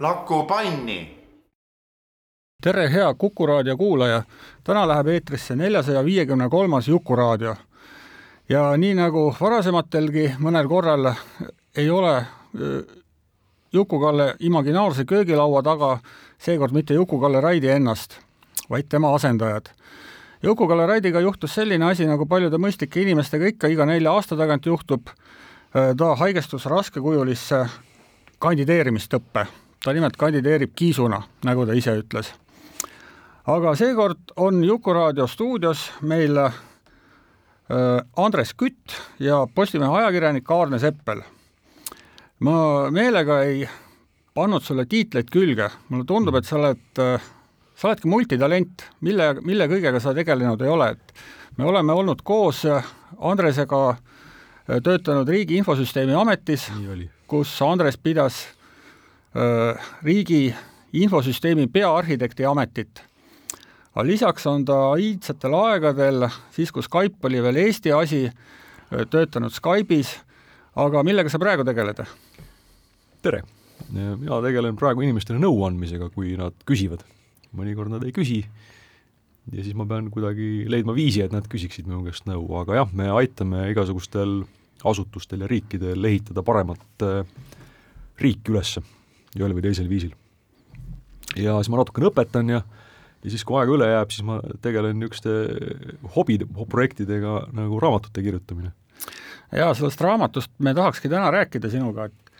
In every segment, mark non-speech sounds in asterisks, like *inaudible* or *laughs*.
Laku panni. tere, hea Kuku raadio kuulaja. täna läheb eetrisse neljasaja viiekümne kolmas Juku raadio. ja nii nagu varasematelgi mõnel korral ei ole Juku-Kalle imaginaarse köögilaua taga seekord mitte Juku-Kalle Raidi ennast, vaid tema asendajad. Juku-Kalle Raidiga juhtus selline asi, nagu paljude mõistlike inimestega ikka iga nelja aasta tagant juhtub. Ta haigestus raskekujulisse kandideerimistõppe ta nimelt kandideerib kiisuna, nagu ta ise ütles. aga seekord on Juku-raadio stuudios meil äh, Andres Kütt ja Postimehe ajakirjanik Aarne Seppel. ma meelega ei pannud sulle tiitleid külge, mulle tundub, et sa oled, sa oledki multitalent, mille, mille kõigega sa tegelenud ei ole, et me oleme olnud koos Andresega töötanud Riigi Infosüsteemi Ametis, kus Andres pidas riigi infosüsteemi peaarhitekti ametit. aga lisaks on ta iidsetel aegadel, siis kui Skype oli veel Eesti asi, töötanud Skype'is, aga millega sa praegu tegeled? tere! mina tegelen praegu inimestele nõu andmisega, kui nad küsivad. mõnikord nad ei küsi ja siis ma pean kuidagi leidma viisi, et nad küsiksid minu käest nõu, aga jah, me aitame igasugustel asutustel ja riikidel ehitada paremat äh, riiki ülesse ühel või teisel viisil. ja siis ma natukene õpetan ja ja siis, kui aega üle jääb, siis ma tegelen niisuguste hobide, projektidega nagu raamatute kirjutamine. jaa, sellest raamatust me tahakski täna rääkida sinuga, et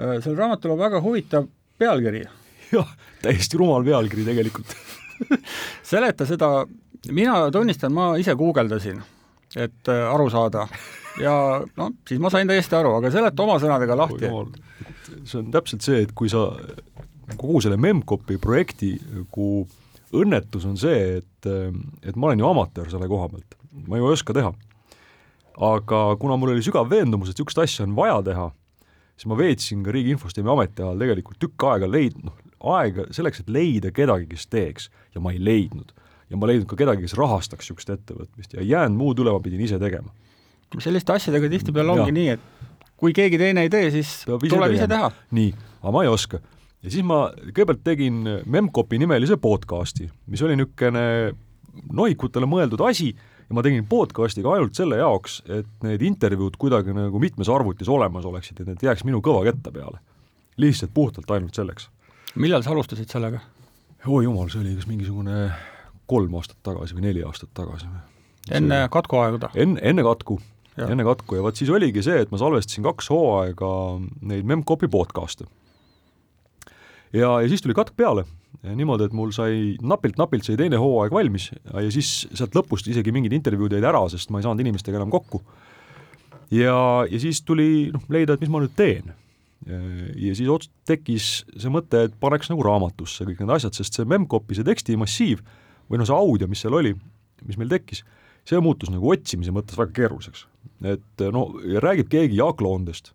äh, sellel raamatul on väga huvitav pealkiri. *laughs* jah, täiesti rumal pealkiri tegelikult *laughs* seleta seda, mina tunnistan, ma ise guugeldasin, et äh, aru saada ja no siis ma sain täiesti aru, aga seleta oma sõnadega lahti. See on täpselt see, et kui sa kogu selle Memcopi projekti nagu õnnetus on see, et, et ma olen ju amatöör selle koha pealt, ma ju ei oska teha. aga kuna mul oli sügav veendumus, et niisugust asja on vaja teha, siis ma veetsin ka Riigi Infosüsteemi Ametiajal tegelikult tükk aega leid-, noh, aega selleks, et leida kedagi, kes teeks ja ma ei leidnud. ja ma ei leidnud ka kedagi, kes rahastaks niisugust ettevõtmist ja ei jäänud muud üle, ma pidin ise tegema selliste asjadega tihtipeale ongi ja. nii, et kui keegi teine ei tee, siis Peab ise tuleb tegema. ise teha. nii, aga ma ei oska. ja siis ma kõigepealt tegin Memcopi nimelise podcasti, mis oli niisugune nohikutele mõeldud asi ja ma tegin podcasti ka ainult selle jaoks, et need intervjuud kuidagi nagu mitmes arvutis olemas oleksid, et need jääks minu kõvaketta peale. lihtsalt puhtalt ainult selleks. millal sa alustasid sellega? oi jumal, see oli kas mingisugune kolm aastat tagasi või neli aastat tagasi. enne katkuaega? enne, enne katku enne katku ja vot siis oligi see, et ma salvestasin kaks hooaega neid Memcopi podcast'e. ja, ja siis tuli katk peale, niimoodi, et mul sai napilt-napilt sai teine hooaeg valmis ja siis sealt lõpust isegi mingid intervjuud jäid ära, sest ma ei saanud inimestega enam kokku. ja, ja siis tuli noh, leida, et mis ma nüüd teen. ja siis ots-, tekkis see mõte, et paneks nagu raamatusse kõik need asjad, sest see Memcopi, see tekstimassiiv või noh, see audio, mis seal oli, mis meil tekkis, see muutus nagu otsimise mõttes väga keeruliseks et no räägib keegi Jaak Loondest.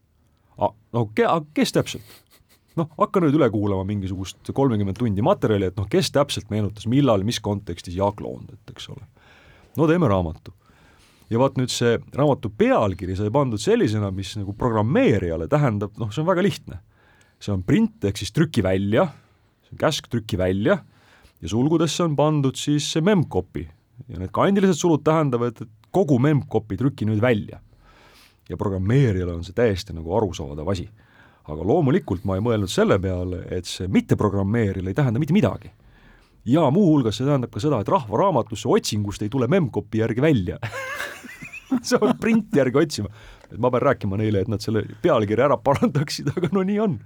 no ke, kes täpselt? noh, hakka nüüd üle kuulama mingisugust kolmekümmet tundi materjali, et noh, kes täpselt meenutas, millal, mis kontekstis Jaak Loondet, eks ole. no teeme raamatu. ja vaat nüüd see raamatu pealkiri sai pandud sellisena, mis nagu programmeerijale tähendab, noh, see on väga lihtne. see on print ehk siis trüki välja, see on käsk trüki välja ja sulgudesse on pandud siis see memcopy ja need kandilised sulud tähendavad, et kogu memcpy trüki nüüd välja. ja programmeerijale on see täiesti nagu arusaadav asi. aga loomulikult ma ei mõelnud selle peale, et see mitteprogrammeerijale ei tähenda mitte midagi. ja muuhulgas see tähendab ka seda, et rahvaraamatusse otsingust ei tule memcpy järgi välja *laughs* sa pead printi järgi otsima. et ma pean rääkima neile, et nad selle pealkirja ära parandaksid, aga no nii on.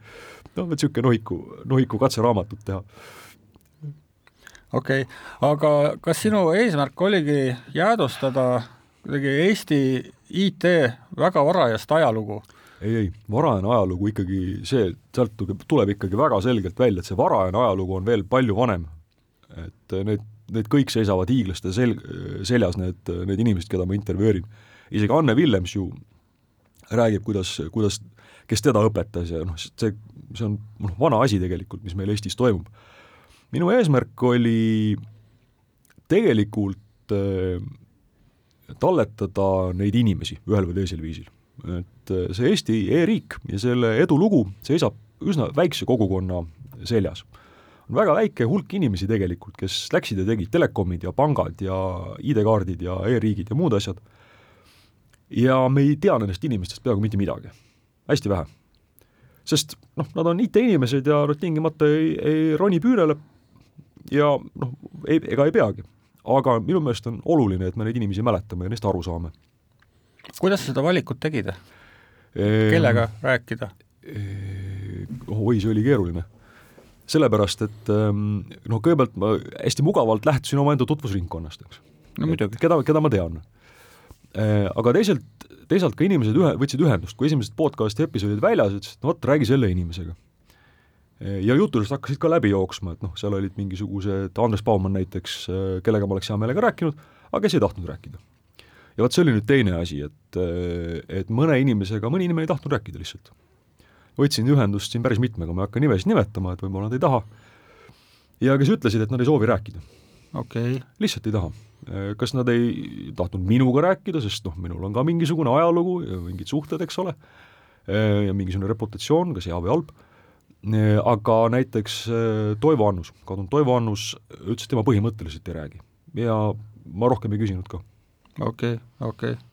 noh, vot niisugune nohiku, nohiku katseraamatut teha okei okay., aga kas sinu eesmärk oligi jäädvustada kuidagi Eesti IT väga varajast ajalugu? ei, ei, varajane ajalugu ikkagi see, sealt tuleb ikkagi väga selgelt välja, et see varajane ajalugu on veel palju vanem. et need, need kõik seisavad hiiglaste sel-, seljas, need, need inimesed, keda ma intervjueerin. isegi Anne Villems ju räägib, kuidas, kuidas, kes teda õpetas ja noh, see, see on noh, vana asi tegelikult, mis meil Eestis toimub. Minu eesmärk oli tegelikult äh, talletada neid inimesi ühel või teisel viisil et äh, see Eesti e-riik ja selle edulugu seisab üsna väikse kogukonna seljas. on väga väike hulk inimesi tegelikult, kes läksid ja tegid telekomid ja pangad ja ID-kaardid ja e-riigid ja muud asjad, ja me ei tea nendest inimestest peaaegu mitte midagi, hästi vähe. sest noh, nad on IT-inimesed ja nad tingimata ei, ei roni püünele ja noh, ei, ega ei peagi. aga minu meelest on oluline, et me neid inimesi mäletame ja neist aru saame kuidas sa seda valikut tegid? kellega rääkida? oi, see oli keeruline. sellepärast, et ehm, noh, kõigepealt ma hästi mugavalt lähtusin omaenda tutvusringkonnast, eks. no muidugi. keda, keda ma tean. Aga teisalt, teisalt ka inimesed ühe, võtsid ühendust, kui esimesed podcasti episoodid väljas, ütlesid, no vot, räägi selle inimesega. Ja jutudest hakkasid ka läbi jooksma, et noh, seal olid mingisugused, Andres Baumann näiteks, kellega ma oleks hea meelega rääkinud, aga kes ei tahtnud rääkida ja vot see oli nüüd teine asi, et, et mõne inimesega, mõni inimene ei tahtnud rääkida lihtsalt. võtsin ühendust siin päris mitmega, ma ei hakka nimesid nimetama, et võib-olla nad ei taha, ja kes ütlesid, et nad ei soovi rääkida. okei okay.. lihtsalt ei taha. kas nad ei tahtnud minuga rääkida, sest noh, minul on ka mingisugune ajalugu ja mingid suhted, eks ole, ja mingisugune reputatsioon, kas hea või halb, aga näiteks Toivo Annus, kadunud Toivo Annus ütles, et tema põhimõtteliselt ei räägi. Ja ma rohkem ei küsinud ka. Okei okay,, okei. Okay.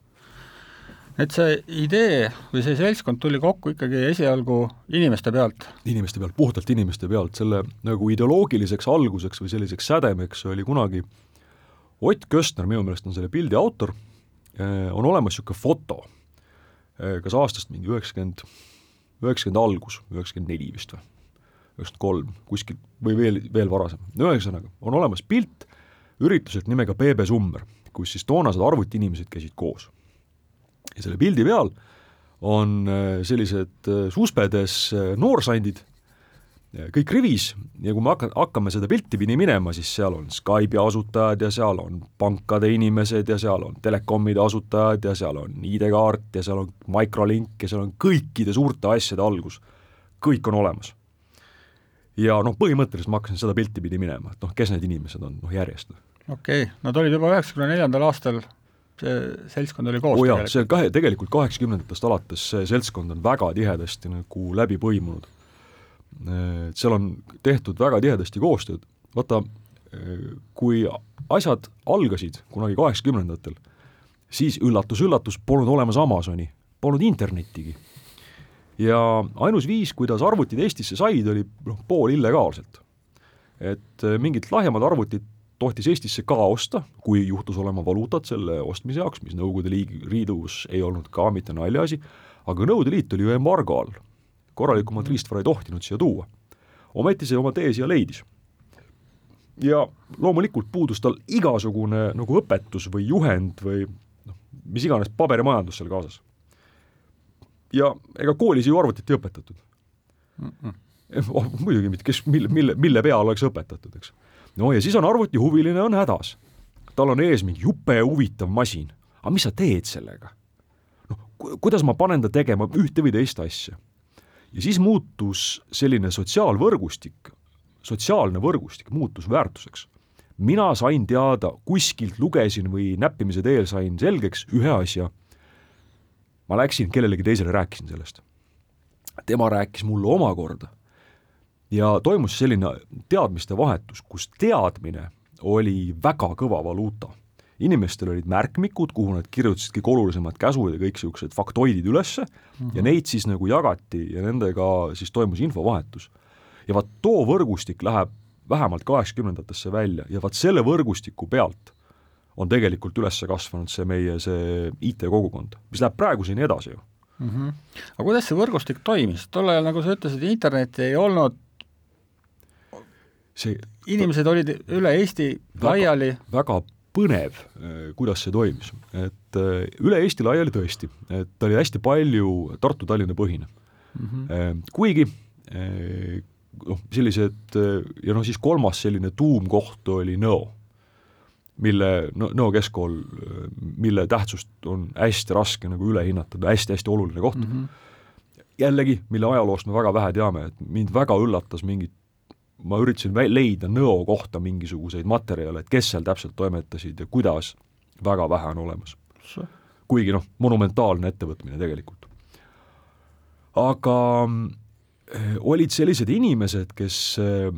et see idee või see seltskond tuli kokku ikkagi esialgu inimeste pealt? inimeste pealt, puhtalt inimeste pealt, selle nagu ideoloogiliseks alguseks või selliseks sädemeks oli kunagi Ott Köstner, minu meelest on selle pildi autor, eh, on olemas niisugune foto, kas aastast mingi üheksakümmend, üheksakümmend algus, üheksakümmend neli vist või, üheksakümmend kolm, kuskil, või veel, veel varasem, ühesõnaga, on olemas pilt ürituselt nimega BB Summer kus siis toonased arvutiinimesed käisid koos. ja selle pildi peal on äh, sellised äh, suspedes äh, noorsandid, kõik rivis ja kui me hakka-, hakkame seda pilti pidi minema, siis seal on Skype'i asutajad ja seal on pankade inimesed ja seal on telekomide asutajad ja seal on ID-kaart ja seal on Microlink ja seal on kõikide suurte asjade algus. kõik on olemas. ja noh, põhimõtteliselt ma hakkasin seda pilti pidi minema, et noh, kes need inimesed on, noh järjest okei okay., nad olid juba üheksakümne neljandal aastal, see seltskond oli koos oh jaa, see kahe, tegelikult kaheksakümnendatest alates see seltskond on väga tihedasti nagu läbi põimunud. Et seal on tehtud väga tihedasti koostööd, vaata, kui asjad algasid kunagi kaheksakümnendatel, siis üllatus-üllatus, polnud olemas Amazoni, polnud internettigi. ja ainus viis, kuidas arvutid Eestisse said, oli noh, pool illegaalselt. et mingit lahjemat arvutit tohtis Eestisse ka osta, kui juhtus olema valuutat selle ostmise jaoks, mis Nõukogude Liidus ei olnud ka mitte naljaasi, aga Nõukogude Liit oli ju embargo all. Korralikumat riistvara ei tohtinud siia tuua. ometi see oma tee siia leidis. ja loomulikult puudus tal igasugune nagu õpetus või juhend või noh, mis iganes paberimajandus seal kaasas. ja ega koolis ju arvutit ei õpetatud mm. -mm. Oh, muidugi mitte, kes, mille, mille, mille peal oleks õpetatud, eks no ja siis on arvutihuviline on hädas. tal on ees mingi jube huvitav masin, aga mis sa teed sellega? noh, kuidas ma panen ta tegema ühte või teist asja? Ja siis muutus selline sotsiaalvõrgustik, sotsiaalne võrgustik muutus väärtuseks. mina sain teada, kuskilt lugesin või näppimise teel sain selgeks ühe asja. ma läksin kellelegi teisele, rääkisin sellest. tema rääkis mulle omakorda ja toimus selline teadmiste vahetus, kus teadmine oli väga kõva valuuta. Inimestel olid märkmikud, kuhu nad kirjutasid kõik olulisemad käsud ja kõik niisugused faktoidid ülesse mm -hmm. ja neid siis nagu jagati ja nendega siis toimus infovahetus. ja vaat too võrgustik läheb vähemalt kaheksakümnendatesse välja ja vaat selle võrgustiku pealt on tegelikult üles kasvanud see meie, see IT-kogukond, mis läheb praeguseni edasi ju mm. -hmm. aga kuidas see võrgustik toimis, tol ajal, nagu sa ütlesid, internetti ei olnud see inimesed olid üle Eesti laiali. väga põnev, äh, kuidas see toimis, et äh, üle Eesti laiali tõesti, et ta oli hästi palju Tartu-Tallinna põhine mm. -hmm. kuigi noh, sellised ja noh, siis kolmas selline tuumkoht oli Nõo, mille, Nõo keskkool, mille tähtsust on hästi raske nagu üle hinnata, ta hästi-hästi oluline koht mm. -hmm jällegi, mille ajaloost me väga vähe teame, et mind väga üllatas mingid ma üritasin leida Nõo kohta mingisuguseid materjale, et kes seal täpselt toimetasid ja kuidas, väga vähe on olemas. kuigi noh, monumentaalne ettevõtmine tegelikult. aga äh, olid sellised inimesed, kes äh,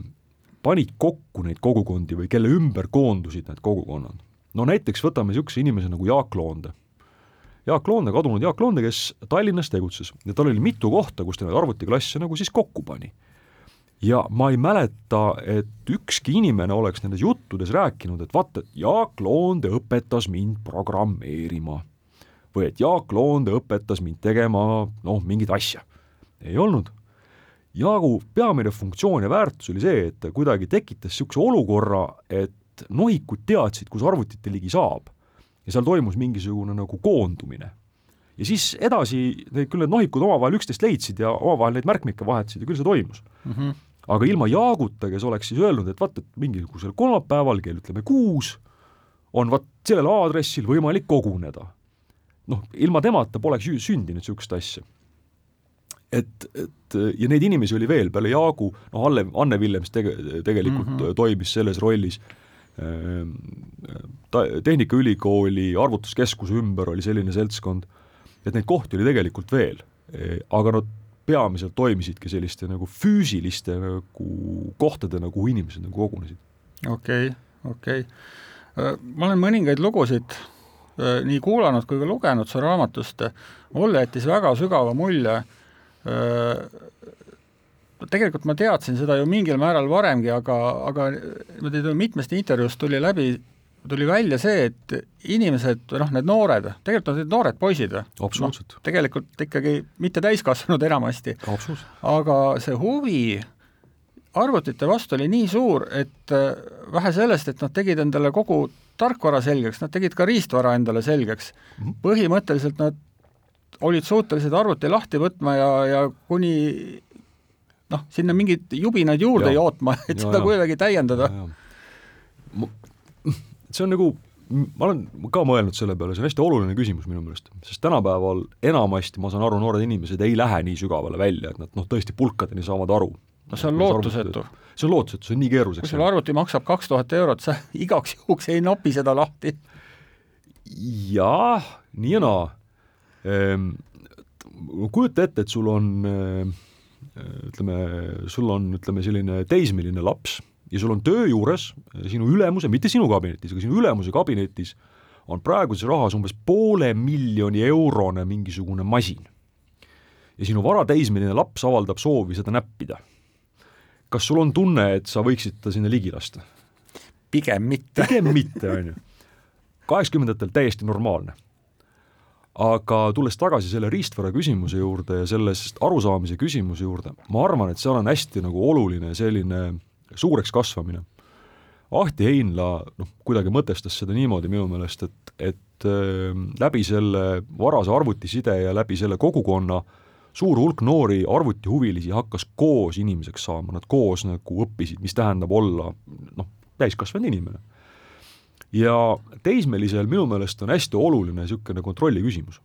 panid kokku neid kogukondi või kelle ümber koondusid need kogukonnad. no näiteks võtame niisuguse inimese nagu Jaak Loonde. Jaak Loonde, kadunud Jaak Loonde, kes Tallinnas tegutses ja tal oli mitu kohta, kus ta neid arvutiklasse nagu siis kokku pani ja ma ei mäleta, et ükski inimene oleks nendes juttudes rääkinud, et vaata, et Jaak Loonde õpetas mind programmeerima. või et Jaak Loonde õpetas mind tegema noh, mingit asja. ei olnud. Jaagu peamine funktsioon ja väärtus oli see, et ta kuidagi tekitas niisuguse olukorra, et nohikud teadsid, kus arvutite ligi saab. ja seal toimus mingisugune nagu koondumine ja siis edasi, küll need nohikud omavahel üksteist leidsid ja omavahel neid märkmikke vahetasid ja küll see toimus mm. -hmm aga ilma Jaaguta, kes oleks siis öelnud, et vaat, et mingisugusel kolmapäeval kell ütleme kuus on vaat sellel aadressil võimalik koguneda. noh, ilma temata poleks sündinud niisugust asja. et, et ja neid inimesi oli veel peale Jaagu, noh, Alle, Anne Villems tege-, tegelikult mm -hmm. toimis selles rollis, ehm, ta, Tehnikaülikooli arvutuskeskuse ümber oli selline seltskond, et neid kohti oli tegelikult veel, aga no peamiselt toimisidki selliste nagu füüsiliste nagu kohtadena, kuhu inimesed nagu kogunesid. okei okay,, okei okay.. Äh, ma olen mõningaid lugusid äh, nii kuulanud kui ka lugenud su raamatust, mulle jättis väga sügava mulje, äh, tegelikult ma teadsin seda ju mingil määral varemgi, aga, aga mitmest intervjuust tuli läbi tuli välja see, et inimesed, noh, need noored, tegelikult on need noored poisid või? absoluutselt no,. tegelikult ikkagi mitte täiskasvanud enamasti. aga see huvi arvutite vastu oli nii suur, et äh, vähe sellest, et nad tegid endale kogu tarkvara selgeks, nad tegid ka riistvara endale selgeks mm. -hmm. põhimõtteliselt nad olid suutelised arvuti lahti võtma ja, ja kuni noh, sinna mingeid jubinaid juurde ja. jootma, et ja, seda ja. kuidagi täiendada see on nagu, ma olen ka mõelnud selle peale, see on hästi oluline küsimus minu meelest, sest tänapäeval enamasti, ma saan aru, noored inimesed ei lähe nii sügavale välja, et nad noh, tõesti pulkadeni saavad aru. no see on lootusetu. see on lootusetu, see on nii keeruliseks. kui sul arvuti maksab kaks tuhat eurot, sa *laughs* igaks juhuks ei nopi seda lahti. jah, nii ja naa ehm,. kujuta ette, et sul on ehm, ütleme, sul on, ütleme, selline teismeline laps ja sul on töö juures sinu ülemuse, mitte sinu kabinetis, aga sinu ülemuse kabinetis on praeguses rahas umbes poole miljoni eurone mingisugune masin. ja sinu varateismeline laps avaldab soovi seda näppida. kas sul on tunne, et sa võiksid ta sinna ligi lasta? pigem mitte. pigem mitte, on ju. kaheksakümnendatel täiesti normaalne. aga tulles tagasi selle riistvara küsimuse juurde ja sellest arusaamise küsimuse juurde, ma arvan, et seal on hästi nagu oluline selline suureks kasvamine. Ahti Heinla noh, kuidagi mõtestas seda niimoodi minu meelest, et, et äh, läbi selle varase arvutiside ja läbi selle kogukonna suur hulk noori arvutihuvilisi hakkas koos inimeseks saama, nad koos nagu õppisid, mis tähendab olla noh, täiskasvanud inimene. ja teismelisel minu meelest on hästi oluline niisugune kontrolli küsimus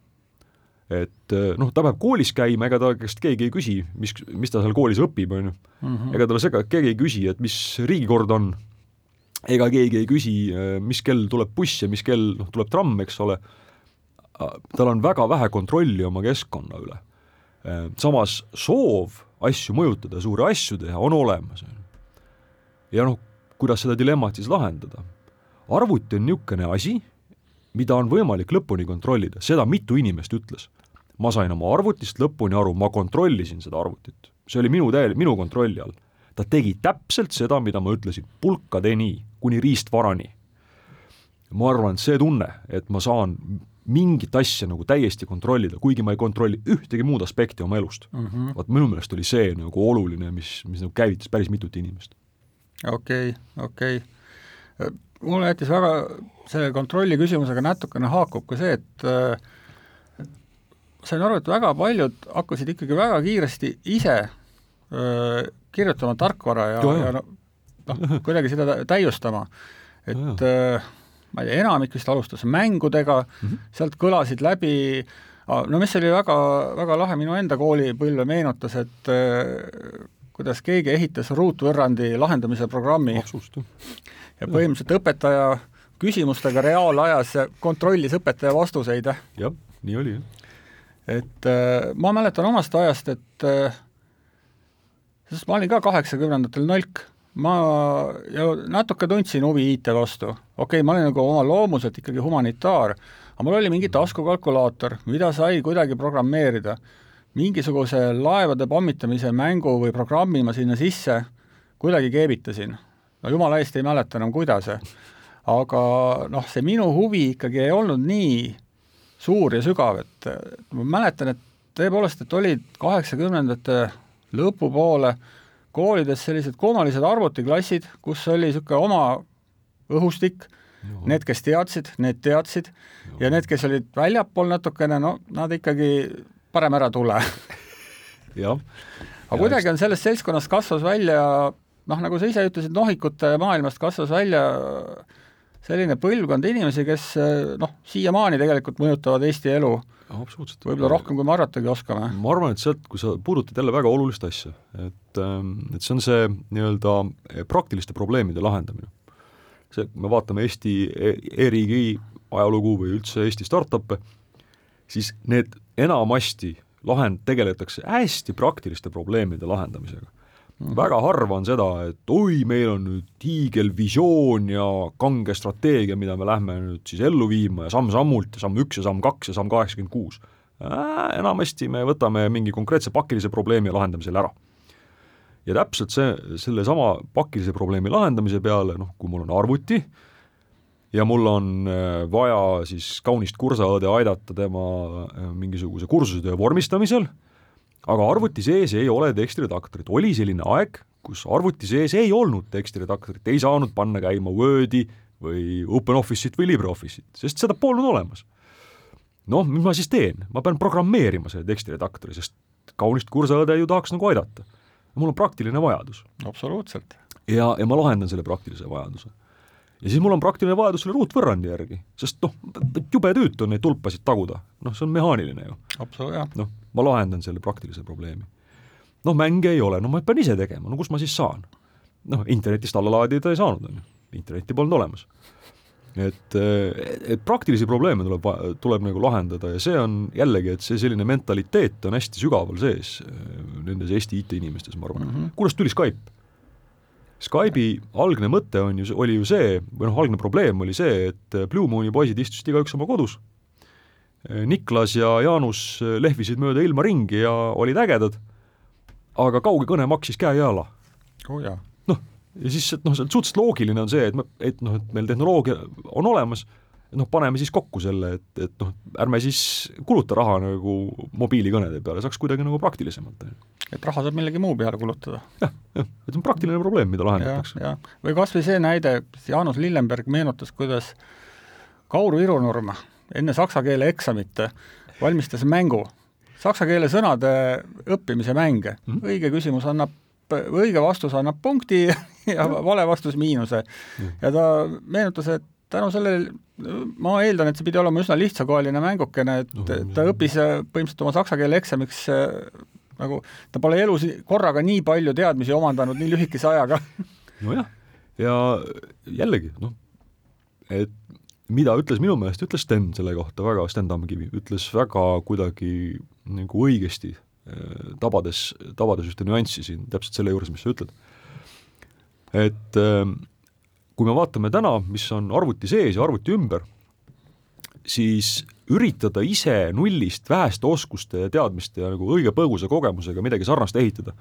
et eh, noh, ta peab koolis käima, ega ta käest keegi ei küsi, mis, mis ta seal koolis õpib, on ju. Mhm. ega talle sega, keegi ei küsi, et mis riigikord on, ega keegi ei küsi, eh, mis kell tuleb buss ja mis kell noh, tuleb tramm, eks ole, tal on väga vähe kontrolli oma keskkonna üle. Eh, samas soov asju mõjutada, suuri asju teha on olemas. ja noh, kuidas seda dilemmat siis lahendada? arvuti on niisugune asi, mida on võimalik lõpuni kontrollida, seda mitu inimest ütles ma sain oma arvutist lõpuni aru, ma kontrollisin seda arvutit. see oli minu täie-, minu kontrolli all. ta tegi täpselt seda, mida ma ütlesin, pulkadeni, kuni riistvarani. ma arvan, et see tunne, et ma saan mingit asja nagu täiesti kontrollida, kuigi ma ei kontrolli ühtegi muud aspekti oma elust mm -hmm.. vot minu meelest oli see nagu oluline, mis, mis nagu käivitas päris mitut inimest. okei okay,, okei okay. mulle jättis väga, selle kontrolli küsimusega natukene haakub ka see, et äh, sain aru, et väga paljud hakkasid ikkagi väga kiiresti ise öö, kirjutama tarkvara ja, ja, noh, noh, kuidagi seda täiustama. et öö, ma ei tea, enamik vist alustas mängudega mm, -hmm. sealt kõlasid läbi no mis oli väga, väga lahe, minu enda koolipõlve meenutas, et äh, kuidas keegi ehitas ruutvõrrandi lahendamise programmi. ja põhimõtteliselt õpetaja küsimustega reaalajas kontrollis õpetaja vastuseid. jah, nii oli, jah. Et äh, ma mäletan omast ajast, et äh, sest ma olin ka kaheksakümnendatel nalk, ma ja natuke tundsin huvi IT vastu. okei okay,, ma olin nagu oma loomuselt ikkagi humanitaar, aga mul oli mingi taskukalkulaator, mida sai kuidagi programmeerida. mingisuguse laevade pommitamise mängu või programmi ma sinna sisse kuidagi keevitasin. no jumala eest ei mäleta enam, kuidas. aga noh, see minu huvi ikkagi ei olnud nii suur ja sügav, et ma mäletan, et tõepoolest, et olid kaheksakümnendate lõpupoole koolides sellised kummalised arvutiklassid, kus oli niisugune oma õhustik Need, kes teadsid, need teadsid Juhu. ja need, kes olid väljapool natukene, no nad ikkagi parem ära tule *laughs* jah. aga kuidagi on sellest seltskonnast kasvas välja noh, nagu sa ise ütlesid, nohikute maailmast kasvas välja selline põlvkond inimesi, kes noh, siiamaani tegelikult mõjutavad Eesti elu. absoluutselt. võib-olla rohkem, kui me arvatagi oskame. ma arvan, et sealt, kui sa puudutad jälle väga olulist asja, et, ähm, et see on see nii-öelda praktiliste probleemide lahendamine see, kui me vaatame Eesti e, e-riigi ajalugu või üldse Eesti startup'e, siis need enamasti lahend-, tegeletakse hästi praktiliste probleemide lahendamisega. Väga harva on seda, et oi, meil on nüüd hiigelvisioon ja kange strateegia, mida me lähme nüüd siis ellu viima ja samm-sammult ja samm üks ja samm kaks ja samm kaheksakümmend kuus. Enamasti me võtame mingi konkreetse pakilise probleemi ja lahendame selle ära ja täpselt see, sellesama pakilise probleemi lahendamise peale, noh, kui mul on arvuti ja mul on äh, vaja siis kaunist kursaõde aidata tema äh, mingisuguse kursusetöö vormistamisel, aga arvuti sees ei ole tekstiredaktorit, oli selline aeg, kus arvuti sees ei olnud tekstiredaktorit, ei saanud panna käima Wordi või OpenOffice'it või LibreOffice'it, sest seda polnud olemas. noh, mis ma siis teen, ma pean programmeerima selle tekstiredaktori, sest kaunist kursaõde ju tahaks nagu aidata mul on praktiline vajadus. absoluutselt. ja, ja ma lahendan selle praktilise vajaduse. ja siis mul on praktiline vajadus selle ruutvõrrandi järgi, sest noh, jube tüütu on neid tulpasid taguda, noh, see on mehaaniline ju. noh, ma lahendan selle praktilise probleemi. noh, mänge ei ole, no ma pean ise tegema, no kus ma siis saan? noh, internetist alla laadida ei saanud, on ju, internetti polnud olemas et, et praktilisi probleeme tuleb, tuleb nagu lahendada ja see on jällegi, et see selline mentaliteet on hästi sügaval sees äh, nendes Eesti IT-inimestes, ma arvan mm. -hmm. kuidas tuli Skype? Skype'i algne mõte on ju, oli ju see, või noh, algne probleem oli see, et Blue Mooni poisid istusid igaüks oma kodus, Niklas ja Jaanus lehvisid mööda ilma ringi ja olid ägedad, aga kauge kõne maksis käe ja jala. oh, jaa ja siis, et noh, see on suhteliselt loogiline on see, et me, et noh, et meil tehnoloogia on olemas, noh, paneme siis kokku selle, et, et noh, ärme siis kuluta raha nagu mobiilikõnede peale, saaks kuidagi nagu praktilisemalt. et raha saab millegi muu peale kulutada ja,. jah, jah, et see on praktiline probleem, mida lahendatakse. või kas või see näide, Jaanus Lillenberg meenutas, kuidas Kaur Virunurm enne saksa keele eksamit valmistas mängu, saksa keele sõnade õppimise mänge mm, -hmm. õige küsimus annab õige vastus annab punkti *laughs* ja vale vastus miinuse. ja ta meenutas, et tänu sellele, ma eeldan, et see pidi olema üsna lihtsakoeline mängukene, et ta õppis põhimõtteliselt oma saksa keele eksamiks nagu, ta pole elus korraga nii palju teadmisi omandanud nii lühikese ajaga. *laughs* nojah, ja jällegi, noh, et mida ütles minu meelest, ütles Sten selle kohta väga, Sten Tamkivi, ütles väga kuidagi nagu õigesti tabades, tabades ühte nüanssi siin täpselt selle juures, mis sa ütled. et ähm, kui me vaatame täna, mis on arvuti sees ja arvuti ümber, siis üritada ise nullist väheste oskuste ja teadmiste ja nagu õige põgusa kogemusega midagi sarnast ehitada,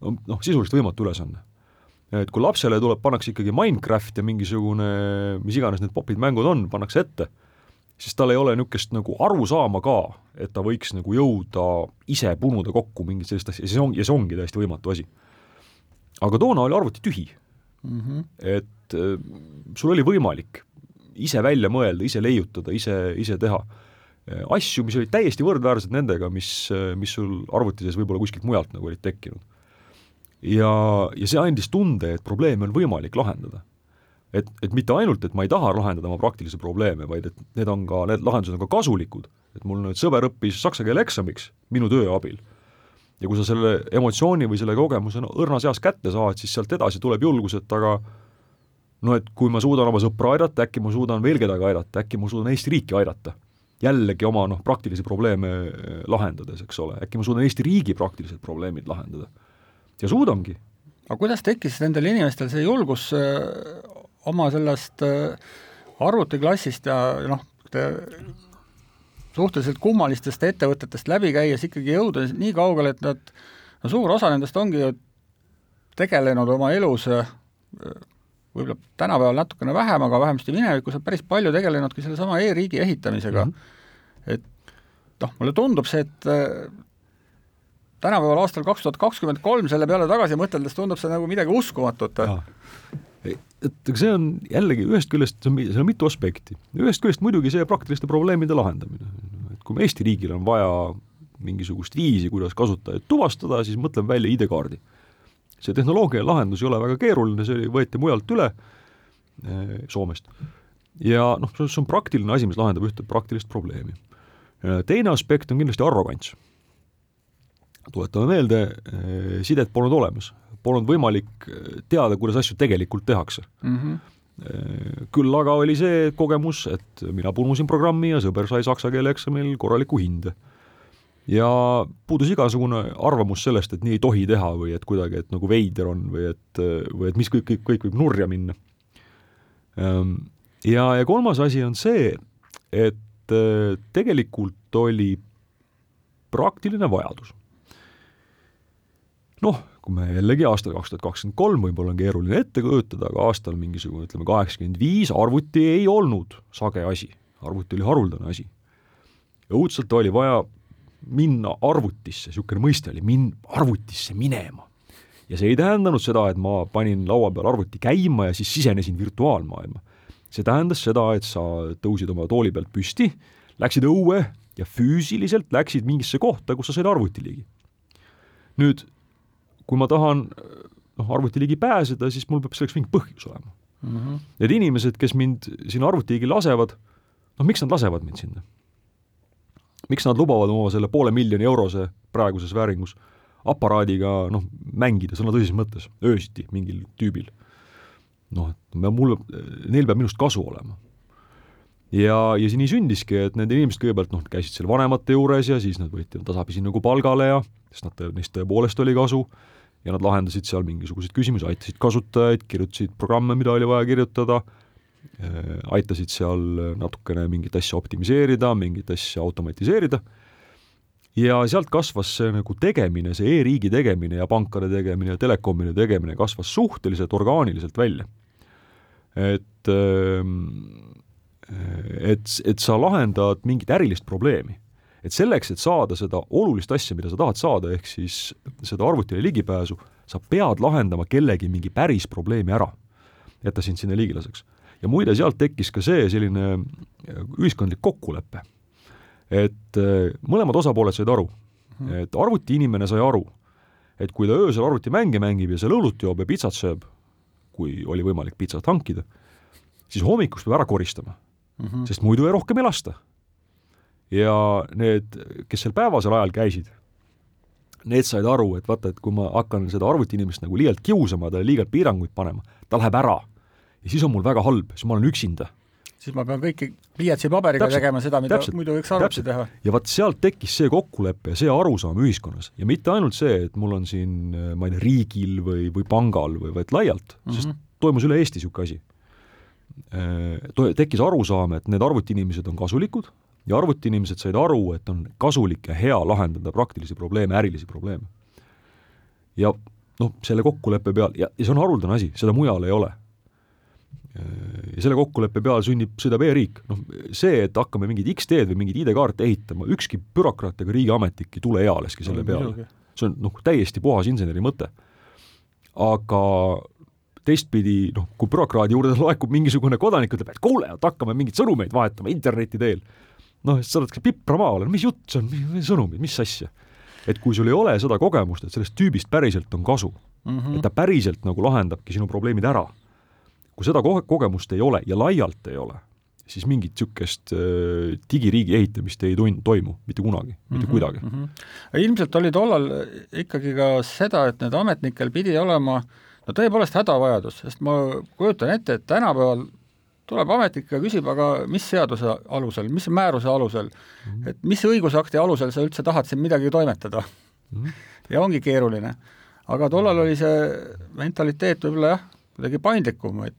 noh, sisuliselt võimatu ülesanne. Et kui lapsele tuleb, pannakse ikkagi Minecraft ja mingisugune, mis iganes need popid mängud on, pannakse ette siis tal ei ole niisugust nagu arusaama ka, et ta võiks nagu jõuda ise punuda kokku mingit sellist asja ja see on, ja see ongi täiesti võimatu asi. aga toona oli arvuti tühi. mm. -hmm. et äh, sul oli võimalik ise välja mõelda, ise leiutada, ise, ise teha äh, asju, mis olid täiesti võrdväärsed nendega, mis, mis sul arvuti sees võib-olla kuskilt mujalt nagu olid tekkinud. Ja, ja see andis tunde, et probleeme on võimalik lahendada et, et mitte ainult, et ma ei taha lahendada oma praktilisi probleeme, vaid et need on ka, need lahendused on ka kasulikud. et mul nüüd sõber õppis saksa keele eksamiks minu töö abil ja kui sa selle emotsiooni või selle kogemuse no, õrnas eas kätte saad, siis sealt edasi tuleb julgus, et aga no et kui ma suudan oma sõpra aidata, äkki ma suudan veel kedagi aidata, äkki ma suudan Eesti riiki aidata. jällegi oma noh, praktilisi probleeme eh, lahendades, eks ole, äkki ma suudan Eesti riigi praktilised probleemid lahendada. Ja suudangi. aga kuidas tekkis nendel inimestel see julgus eh, oma sellest eh, arvutiklassist ja noh, suhteliselt kummalistest ettevõtetest läbi käies ikkagi jõuda nii kaugele, et nad, no suur osa nendest ongi ju tegelenud oma elus võib-olla tänapäeval natukene vähem, aga vähemasti minevikus on päris palju tegelenudki sellesama e-riigi ehitamisega mm. -hmm. et noh, mulle tundub see, et äh, tänapäeval aastal kaks tuhat kakskümmend kolm selle peale tagasi mõteldes tundub see nagu midagi uskumatut et see on jällegi ühest küljest, seal on mitu aspekti. ühest küljest muidugi see praktiliste probleemide lahendamine. et kui Eesti riigil on vaja mingisugust viisi, kuidas kasutajaid tuvastada, siis mõtleme välja ID-kaardi. see tehnoloogia lahendus ei ole väga keeruline, see võeti mujalt üle eh, Soomest. ja noh, see on praktiline asi, mis lahendab ühte praktilist probleemi. teine aspekt on kindlasti arrogants. Tuletame meelde, eh, sidet polnud olemas, polnud võimalik äh, teada, kuidas asju tegelikult tehakse mm. -hmm küll aga oli see kogemus, et mina punusin programmi ja sõber sai saksa keele eksamil korraliku hinde. ja puudus igasugune arvamus sellest, et nii ei tohi teha või et kuidagi, et nagu veider on või et, või et mis kõik, kõik, kõik võib nurja minna. Ehm, ja, ja kolmas asi on see, et tegelikult oli praktiline vajadus. Noh kui me jällegi aastal kaks tuhat kakskümmend kolm, võib-olla on keeruline ette kujutada, aga aastal mingisugune ütleme kaheksakümmend viis arvuti ei olnud sage asi, arvuti oli haruldane asi. õudselt oli vaja minna arvutisse, niisugune mõiste oli, min-, arvutisse minema. ja see ei tähendanud seda, et ma panin laua peal arvuti käima ja siis sisenesin virtuaalmaailma. see tähendas seda, et sa tõusid oma tooli pealt püsti, läksid õue ja füüsiliselt läksid mingisse kohta, kus sa said arvuti ligi. nüüd kui ma tahan noh, arvuti ligi pääseda, siis mul peab selleks mingi põhjus olema mm. -hmm. Need inimesed, kes mind sinna arvuti ligi lasevad, noh, miks nad lasevad mind sinna? miks nad lubavad oma selle poole miljoni eurose praeguses vääringus aparaadiga noh, mängida sõna tõsises mõttes, öösiti mingil tüübil? noh, et mul, neil peab minust kasu olema. ja, ja see nii sündiski, et need inimesed kõigepealt noh, käisid seal vanemate juures ja siis nad võeti tasapisi nagu palgale ja sest nad, neist tõepoolest oli kasu ja nad lahendasid seal mingisuguseid küsimusi, aitasid kasutajaid, kirjutasid programme, mida oli vaja kirjutada, äh, aitasid seal natukene mingit asja optimiseerida, mingit asja automatiseerida, ja sealt kasvas see nagu tegemine, see e-riigi tegemine ja pankade tegemine ja telekomide tegemine kasvas suhteliselt orgaaniliselt välja. et ähm, et, et sa lahendad mingit ärilist probleemi et selleks, et saada seda olulist asja, mida sa tahad saada, ehk siis seda arvutile ligipääsu, sa pead lahendama kellegi mingi päris probleemi ära, et ta sind sinna ligi laseks. ja muide, sealt tekkis ka see selline äh, ühiskondlik kokkulepe, et äh, mõlemad osapooled said aru, mhm. et arvutiinimene sai aru, et kui ta öösel arvutimänge mängib ja seal õlut joob ja pitsat sööb, kui oli võimalik pitsat hankida, siis hommikuks peab ära koristama mm, -hmm. sest muidu ei rohkem ei lasta ja need, kes seal päevasel ajal käisid, need said aru, et vaata, et kui ma hakkan seda arvutiinimest nagu liialt kiusama, talle liialt piiranguid panema, ta läheb ära. ja siis on mul väga halb, siis ma olen üksinda. siis ma pean kõiki pliiatsi paberiga täpselt, tegema seda, mida täpselt, muidu võiks arvuti teha. ja vot sealt tekkis see kokkulepe ja see arusaam ühiskonnas ja mitte ainult see, et mul on siin, ma ei tea, riigil või, või pangal või, vaid laialt mm, -hmm. sest toimus üle Eesti niisugune asi. Äh, tekkis arusaam, et need arvutiinimesed on kasulikud, ja arvutiinimesed said aru, et on kasulik ja hea lahendada praktilisi probleeme, ärilisi probleeme. ja noh, selle kokkuleppe peal, ja, ja see on haruldane asi, seda mujal ei ole. ja selle kokkuleppe peal sünnib, sõidab e-riik, noh see, et hakkame mingit X-teed või mingeid ID-kaarte ehitama, ükski bürokraat ega riigiametnik ei tule ealeski selle peale. see on noh, täiesti puhas inseneri mõte. aga teistpidi noh, kui bürokraadi juurde laekub mingisugune kodanik, ütleb, et kuule, et hakkame mingeid sõnumeid vahetama interneti teel. Noh, sa oled pipramaal, mis jutt see on, mis sõnumid, mis asja? et kui sul ei ole seda kogemust, et sellest tüübist päriselt on kasu mm, -hmm. et ta päriselt nagu lahendabki sinu probleemid ära, kui seda ko kogemust ei ole ja laialt ei ole, siis mingit niisugust äh, digiriigi ehitamist ei tun-, toimu mitte kunagi, mitte mm -hmm, kuidagi mm. -hmm. ilmselt oli tollal ikkagi ka seda, et need ametnikel pidi olema no tõepoolest hädavajadus, sest ma kujutan ette, et tänapäeval tuleb ametnik ja küsib, aga mis seaduse alusel, mis määruse alusel mm, -hmm. et mis õigusakti alusel sa üldse tahad siin midagi toimetada mm. -hmm. ja ongi keeruline. aga tollal oli see mentaliteet võib-olla jah, kuidagi paindlikum, et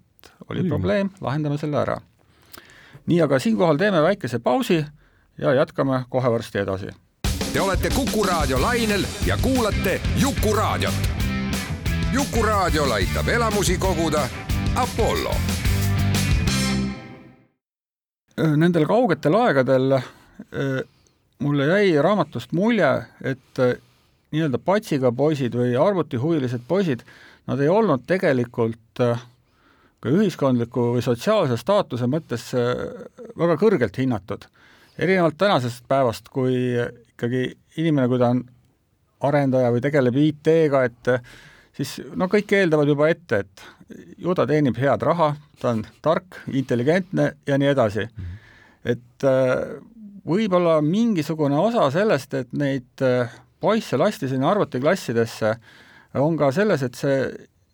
oli mm -hmm. probleem, lahendame selle ära nii, aga siinkohal teeme väikese pausi ja jätkame kohe varsti edasi. Te olete Kuku raadio lainel ja kuulate Jukuraadiot. jukuraadiol aitab elamusi koguda Apollo. Nendel kaugetel aegadel äh, mulle jäi raamatust mulje, et äh, nii-öelda patsiga poisid või arvutihuvilised poisid, nad ei olnud tegelikult äh, ka ühiskondliku või sotsiaalse staatuse mõttes äh, väga kõrgelt hinnatud. erinevalt tänasest päevast, kui ikkagi inimene, kui ta on arendaja või tegeleb IT-ga, et äh, siis no kõik eeldavad juba ette, et ju ta teenib head raha, ta on tark, intelligentne ja nii edasi. et äh, võib-olla mingisugune osa sellest, et neid poisse lasti sinna arvutiklassidesse, on ka selles, et see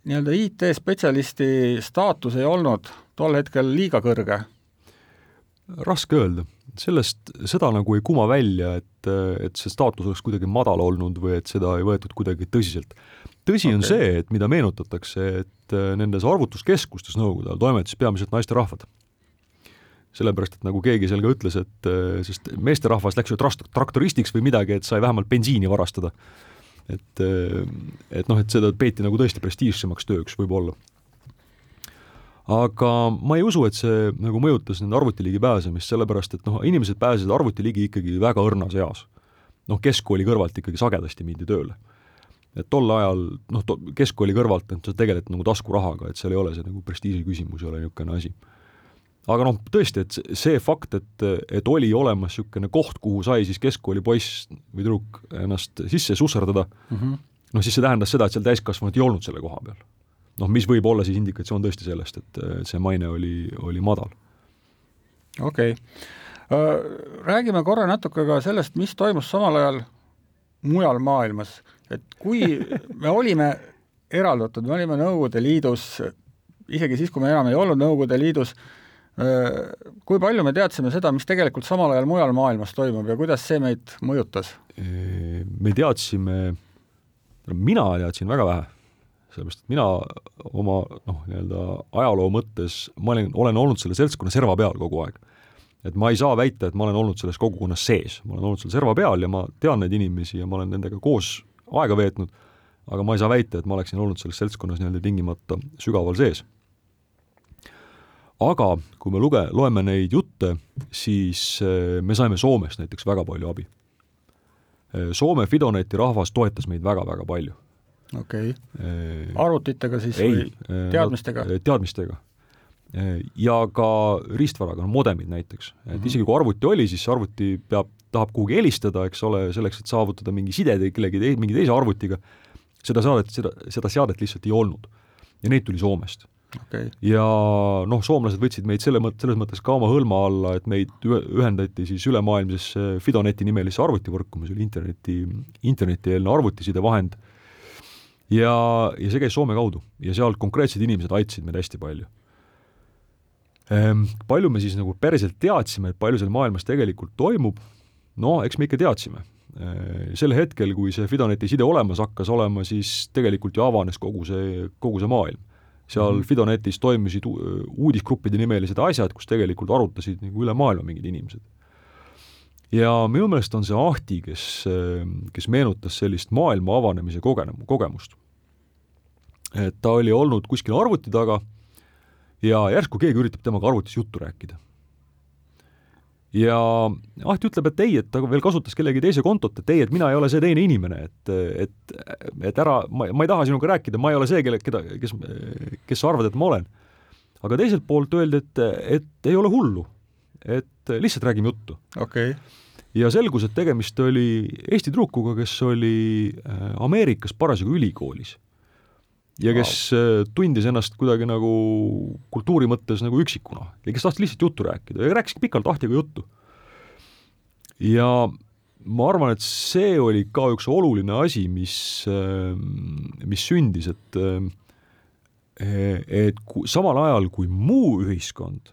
nii-öelda IT-spetsialisti staatus ei olnud tol hetkel liiga kõrge? raske öelda, sellest, seda nagu ei kuma välja, et, et see staatus oleks kuidagi madal olnud või et seda ei võetud kuidagi tõsiselt. Tõsi okay. on see, et mida meenutatakse, et nendes arvutuskeskustes Nõukogude ajal toimetasid peamiselt naisterahvad. sellepärast, et nagu keegi seal ka ütles, et sest meesterahvas läks ju traktoristiks või midagi, et sai vähemalt bensiini varastada et, et noh, et seda peeti nagu tõesti prestiižsemaks tööks võib-olla. aga ma ei usu, et see nagu mõjutas nende arvutiligi pääsemist, sellepärast et noh, inimesed pääsesid arvutiligi ikkagi väga õrnas eas. noh, keskkooli kõrvalt ikkagi sagedasti mindi tööle. Et tol ajal noh, keskkooli kõrvalt, et sa tegeled nagu taskurahaga, et seal ei ole see nagu prestiiži küsimus, ei ole niisugune asi aga noh, tõesti, et see fakt, et, et oli olemas niisugune koht, kuhu sai siis keskkooli poiss või tüdruk ennast sisse susserdada mm, -hmm. noh siis see tähendas seda, et seal täiskasvanut ei olnud selle koha peal. noh, mis võib olla siis indikatsioon tõesti sellest, et see maine oli, oli madal. okei okay., räägime korra natuke ka sellest, mis toimus samal ajal mujal maailmas, et kui me olime eraldatud, me olime Nõukogude Liidus, isegi siis, kui me enam ei olnud Nõukogude Liidus, kui palju me teadsime seda, mis tegelikult samal ajal mujal maailmas toimub ja kuidas see meid mõjutas? me teadsime, mina teadsin väga vähe, sellepärast et mina oma noh, nii-öelda ajaloo mõttes, ma olen, olen olnud selle seltskonna serva peal kogu aeg. et ma ei saa väita, et ma olen olnud selles kogukonnas sees, ma olen olnud seal serva peal ja ma tean neid inimesi ja ma olen nendega koos aega veetnud, aga ma ei saa väita, et ma oleksin olnud selles seltskonnas nii-öelda tingimata sügaval sees aga kui me luge-, loeme neid jutte, siis eh, me saime Soomest näiteks väga palju abi. Eh, Soome Fidoneti rahvas toetas meid väga-väga palju. okei okay., arvutitega siis ei, või teadmistega? teadmistega. Ja ka riistvaraga, no modemid näiteks, et -hmm. isegi kui arvuti oli, siis arvuti peab, tahab kuhugi helistada, eks ole, selleks, et saavutada mingi side kellegi te, mingi teise arvutiga, seda seadet, seda, seda seadet lihtsalt ei olnud. ja neid tuli Soomest okay.. ja noh, soomlased võtsid meid selle mõt-, selles mõttes ka oma hõlma alla, et meid ühendati siis ülemaailmsesse Fidoneti nimelisse arvutivõrku, mis oli interneti, internetieelne arvutiside ja, ja see käis Soome kaudu ja seal konkreetsed inimesed aitasid meid hästi palju. Palju me siis nagu päriselt teadsime, et palju seal maailmas tegelikult toimub, no eks me ikka teadsime ehm, sel hetkel, kui see Fidoneti side olemas hakkas olema, siis tegelikult ju avanes kogu see, kogu see maailm seal mm -hmm. Fidonetis toimisid uudisgruppide nimelised asjad, kus tegelikult arutasid nagu üle maailma mingid inimesed. ja minu meelest on see Ahti, kes, kes meenutas sellist maailma avanemise kogenem-, kogemust. et ta oli olnud kuskil arvuti taga ja järsku keegi üritab temaga arvutis juttu rääkida. ja Ahti ütleb, et ei, et ta veel kasutas kellegi teise kontot, et ei, et mina ei ole see teine inimene, et, et, et ära, ma, ma ei taha sinuga rääkida, ma ei ole see, kelle, keda, kes, kes sa arvad, et ma olen. aga teiselt poolt öeldi, et, et ei ole hullu, et lihtsalt räägime juttu. okei okay. ja selgus, et tegemist oli Eesti tüdrukuga, kes oli äh, Ameerikas parasjagu ülikoolis ja kes wow. Äh, tundis ennast kuidagi nagu kultuuri mõttes nagu üksikuna ja kes tahtis lihtsalt juttu rääkida ja rääkiski pikalt Ahtiga juttu. ja ma arvan, et see oli ka üks oluline asi, mis, äh, mis sündis, et äh, et kui, samal ajal kui muu ühiskond,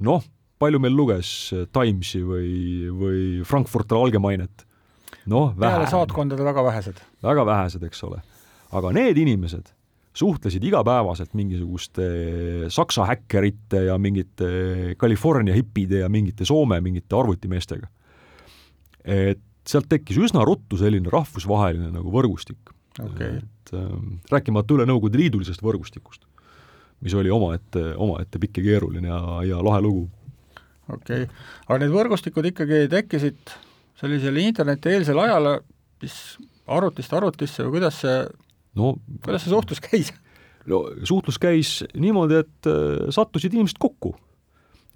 noh, palju meil luges Timesi või, või Frankfurter Allgemeinet, noh, peale saatkondade väga vähesed. väga vähesed, eks ole. aga need inimesed suhtlesid igapäevaselt mingisuguste Saksa häkkerite ja mingite California hipide ja mingite Soome mingite arvutimeestega. et sealt tekkis üsna ruttu selline rahvusvaheline nagu võrgustik okay.. et äh, rääkimata üle Nõukogude Liidulisest võrgustikust, mis oli omaette, omaette pikk ja keeruline ja, ja lahe lugu. okei okay., aga need võrgustikud ikkagi tekkisid sellisel internetieelsel ajal, mis arvutist arvutisse või kuidas see no kuidas see suhtlus käis? no suhtlus käis niimoodi, et äh, sattusid inimesed kokku,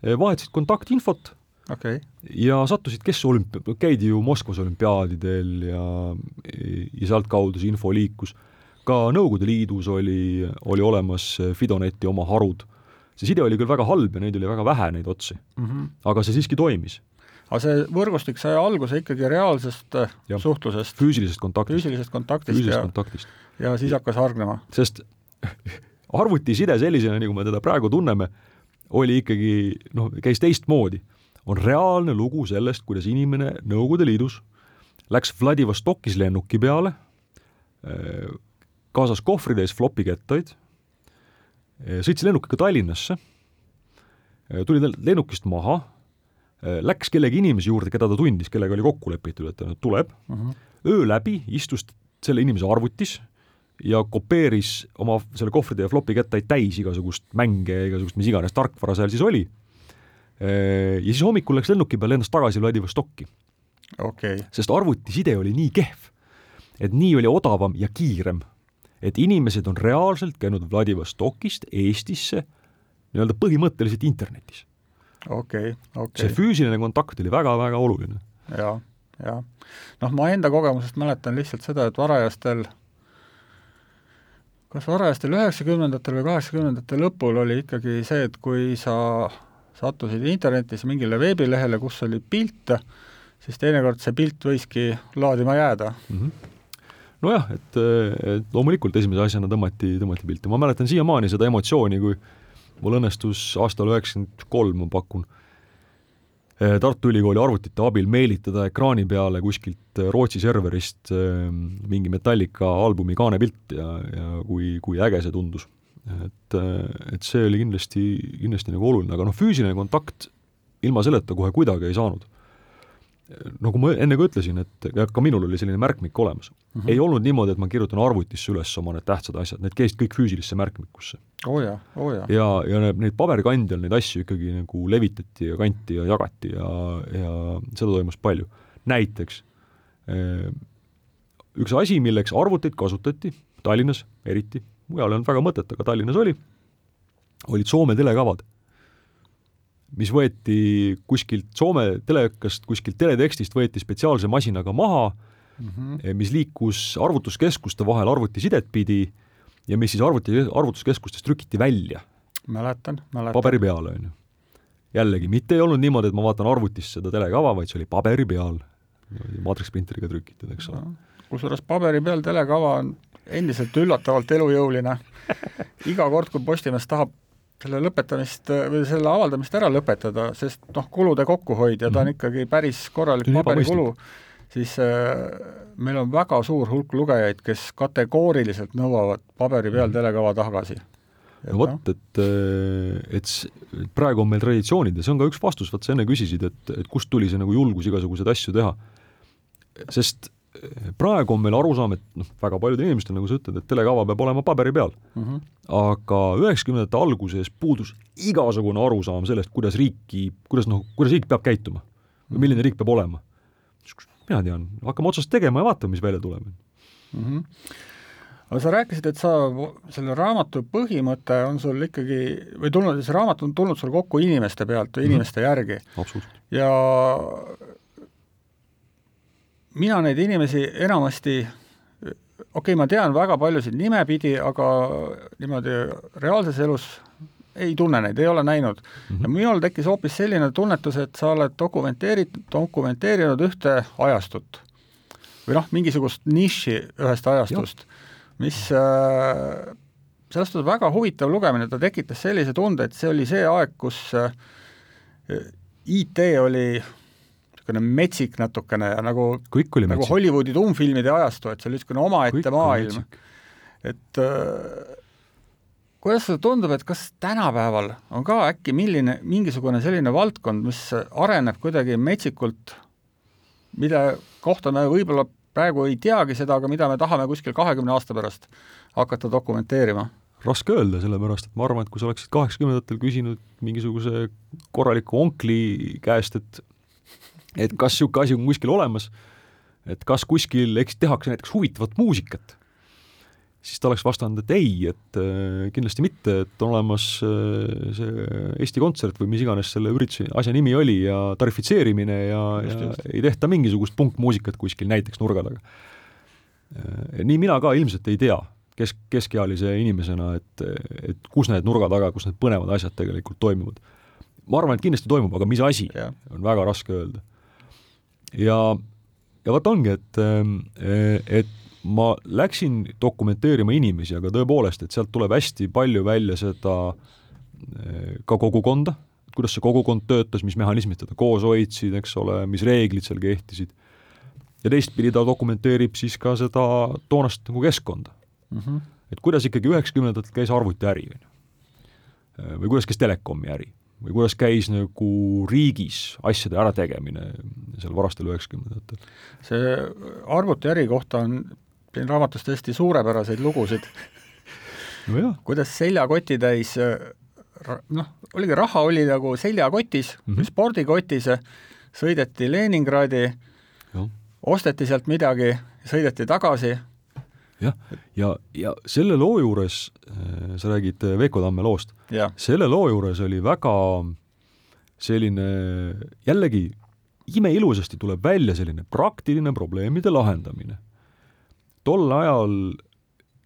äh, vahetasid kontaktinfot okay. ja sattusid, kes olümp-, käidi ju Moskvas olümpiaadidel ja, ja sealtkaudu see info liikus. ka Nõukogude Liidus oli, oli olemas Fidoneti oma harud. see side oli küll väga halb ja neid oli väga vähe, neid otsi mm. -hmm. aga see siiski toimis aga see võrgustik sai alguse ikkagi reaalsest äh, ja. suhtlusest? füüsilisest kontaktist. füüsilisest kontaktist füüsilisest ja, kontaktist. ja siis hakkas hargnema? sest *laughs* arvutiside sellisena, nagu me teda praegu tunneme, oli ikkagi noh, käis teistmoodi. on reaalne lugu sellest, kuidas inimene Nõukogude Liidus läks Vladivostokis lennuki peale, äh, kaasas kohvritäis flopikettaid, äh, sõitis lennukiga Tallinnasse, tuli lennukist maha läks kellegi inimese juurde, keda ta tundis, kellega oli kokku lepitud, et ta nüüd tuleb uh, mhm. -huh. öö läbi istus selle inimese arvutis ja kopeeris oma selle kohvride ja flopi kettaid täis igasugust mänge ja igasugust mis iganes tarkvara seal siis oli. Äh, ja siis hommikul läks lennuki peal, lendas tagasi Vladivostokki okay.. sest arvutiside oli nii kehv, et nii oli odavam ja kiirem, et inimesed on reaalselt käinud Vladivostokist Eestisse nii-öelda põhimõtteliselt internetis okei okay,, okei okay.. see füüsiline kontakt oli väga-väga oluline ja,. jah, jah. noh, ma enda kogemusest mäletan lihtsalt seda, et varajastel kas varajastel üheksakümnendatel või kaheksakümnendate lõpul oli ikkagi see, et kui sa sattusid internetis mingile veebilehele, kus oli pilt, siis teinekord see pilt võiski laadima jääda mm. -hmm nojah, et, et loomulikult esimese asjana tõmmati, tõmmati pilti, ma mäletan siiamaani seda emotsiooni, kui mul õnnestus aastal üheksakümmend kolm, ma pakun, eh, Tartu Ülikooli arvutite abil meelitada ekraani peale kuskilt eh, Rootsi serverist eh, mingi Metallica albumi kaanepilt ja, ja kui, kui äge see tundus. et, et see oli kindlasti, kindlasti nagu oluline, aga noh, füüsiline kontakt ilma selleta kohe kuidagi ei saanud nagu ma enne ka ütlesin, et ka minul oli selline märkmik olemas mm. -hmm. ei olnud niimoodi, et ma kirjutan arvutisse üles oma need tähtsad asjad, need käisid kõik füüsilisse märkmikusse. oo oh jaa, oo oh jaa. ja, ja neid paberkandjal neid asju ikkagi nagu levitati ja kanti ja jagati ja, ja seda toimus palju. näiteks eh, üks asi, milleks arvuteid kasutati, Tallinnas eriti, mujal ei olnud väga mõtet, aga Tallinnas oli, olid Soome telekavad mis võeti kuskilt Soome telekast, kuskilt teletekstist võeti spetsiaalse masinaga maha mm, -hmm. mis liikus arvutuskeskuste vahel arvutisidet pidi ja mis siis arvuti, arvutuskeskustes trükiti välja. mäletan, mäletan. paberi peal, on ju. jällegi, mitte ei olnud niimoodi, et ma vaatan arvutist seda telekava, vaid see oli paberi peal, maatriksprinteriga trükitud, eks ole no,. kusjuures paberi peal telekava on endiselt üllatavalt elujõuline *laughs* iga kord, kui Postimees tahab selle lõpetamist või selle avaldamist ära lõpetada, sest noh, kulude kokkuhoid ja ta on mhm. ikkagi päris korralik paberikulu, siis äh, meil on väga suur hulk lugejaid, kes kategooriliselt nõuavad paberi peal mhm. telekava tagasi. no vot, noh. et, äh, et praegu on meil traditsioonid ja see on ka üks vastus, vaat sa enne küsisid, et, et kust tuli see nagu julgus igasuguseid asju teha. sest praegu on meil arusaam, et noh, väga paljudel inimestel, nagu sa ütled, et telekava peab olema paberi peal mm. -hmm. aga üheksakümnendate alguses puudus igasugune arusaam sellest, kuidas riiki, kuidas noh, kuidas riik peab käituma või milline riik peab olema. mina tean, hakkame otsast tegema ja vaatame, mis välja tuleb mm. -hmm aga sa rääkisid, et sa, selle raamatu põhimõte on sul ikkagi, või tulnud, see raamat on tulnud sul kokku inimeste pealt või mhm. inimeste mm -hmm. järgi. ja mina neid inimesi enamasti, okei okay,, ma tean väga paljusid nimepidi, aga niimoodi reaalses elus ei tunne neid, ei ole näinud mm. -hmm. ja minul tekkis hoopis selline tunnetus, et sa oled dokumenteeritud, dokumenteerinud ühte ajastut. või noh, mingisugust niši ühest ajastust, mis äh, sellest on väga huvitav lugemine, ta tekitas sellise tunde, et see oli see aeg, kus äh, IT oli niisugune metsik natukene ja nagu, nagu Hollywoodi tuumfilmide ajastu, et see oli niisugune omaette maailm. et äh, kuidas sulle tundub, et kas tänapäeval on ka äkki milline, mingisugune selline valdkond, mis areneb kuidagi metsikult, mille kohta me võib-olla praegu ei teagi seda, aga mida me tahame kuskil kahekümne aasta pärast hakata dokumenteerima? raske öelda, sellepärast et ma arvan, et kui sa oleksid kaheksakümnendatel küsinud mingisuguse korraliku onkli käest, et et kas niisugune asi on kuskil olemas, et kas kuskil, eks tehakse näiteks huvitavat muusikat, siis ta oleks vastanud, et ei, et äh, kindlasti mitte, et on olemas äh, see Eesti Kontsert või mis iganes selle ürituse asja nimi oli ja tarifitseerimine ja, ja just. ei tehta mingisugust punkmuusikat kuskil näiteks nurga taga. Äh, nii mina ka ilmselt ei tea kesk, keskealise inimesena, et, et kus need nurga taga, kus need põnevad asjad tegelikult toimuvad. ma arvan, et kindlasti toimub, aga mis asi, on väga raske öelda ja, ja vot ongi, et, ähm, et ma läksin dokumenteerima inimesi, aga tõepoolest, et sealt tuleb hästi palju välja seda äh, ka kogukonda, kuidas see kogukond töötas, mis mehhanismid teda koos hoidsid, eks ole, mis reeglid seal kehtisid. ja teistpidi ta dokumenteerib siis ka seda toonast nagu keskkonda mm. -hmm. et kuidas ikkagi üheksakümnendatel käis arvutiäri, on ju. Äh, või kuidas käis telekomi äri või kuidas käis nagu riigis asjade ärategemine seal varastel üheksakümnendatel? see arvutiäri kohta on siin raamatus tõesti suurepäraseid lugusid no. kuidas seljakoti täis noh, oligi raha oli nagu seljakotis mm -hmm. spordikotis, sõideti Leningradi, osteti sealt midagi, sõideti tagasi jah, ja, ja selle loo juures, äh, sa räägid äh, Veiko Tamme loost, selle loo juures oli väga selline jällegi imeilusasti tuleb välja selline praktiline probleemide lahendamine. tol ajal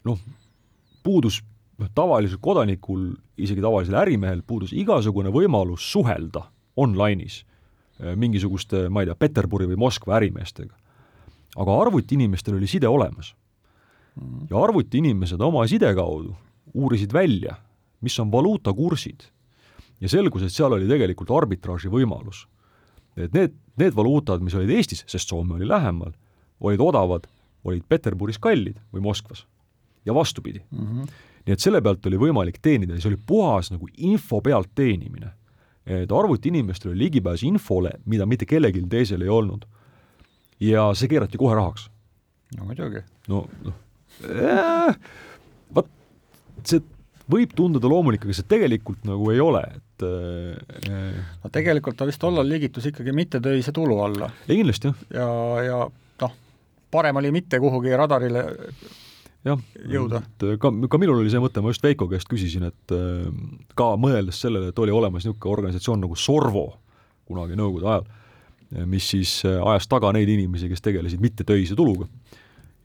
noh, puudus noh, tavalisel kodanikul, isegi tavalisel ärimehel puudus igasugune võimalus suhelda online'is äh, mingisuguste, ma ei tea, Peterburi või Moskva ärimeestega. aga arvutiinimestel oli side olemas ja arvutiinimesed oma side kaudu uurisid välja, mis on valuutakursid. ja selgus, et seal oli tegelikult arbitraaži võimalus. et need, need valuutad, mis olid Eestis, sest Soome oli lähemal, olid odavad, olid Peterburis kallid või Moskvas. ja vastupidi mm. -hmm. nii et selle pealt oli võimalik teenida ja see oli puhas nagu info pealt teenimine. et arvutiinimestel oli ligipääs infole, mida mitte kellelgi teisel ei olnud. ja see keerati kohe rahaks. no muidugi. no, noh vot see võib tunduda loomulik, aga see tegelikult nagu ei ole, et äh, no tegelikult ta vist tollal liigitus ikkagi mittetöise tulu alla. kindlasti, jah. ja, ja noh, parem oli mitte kuhugi radarile jah, et ka, ka minul oli see mõte, ma just Veiko käest küsisin, et äh, ka mõeldes sellele, et oli olemas niisugune organisatsioon nagu Sorvo kunagi Nõukogude ajal, mis siis äh, ajas taga neid inimesi, kes tegelesid mittetöise tuluga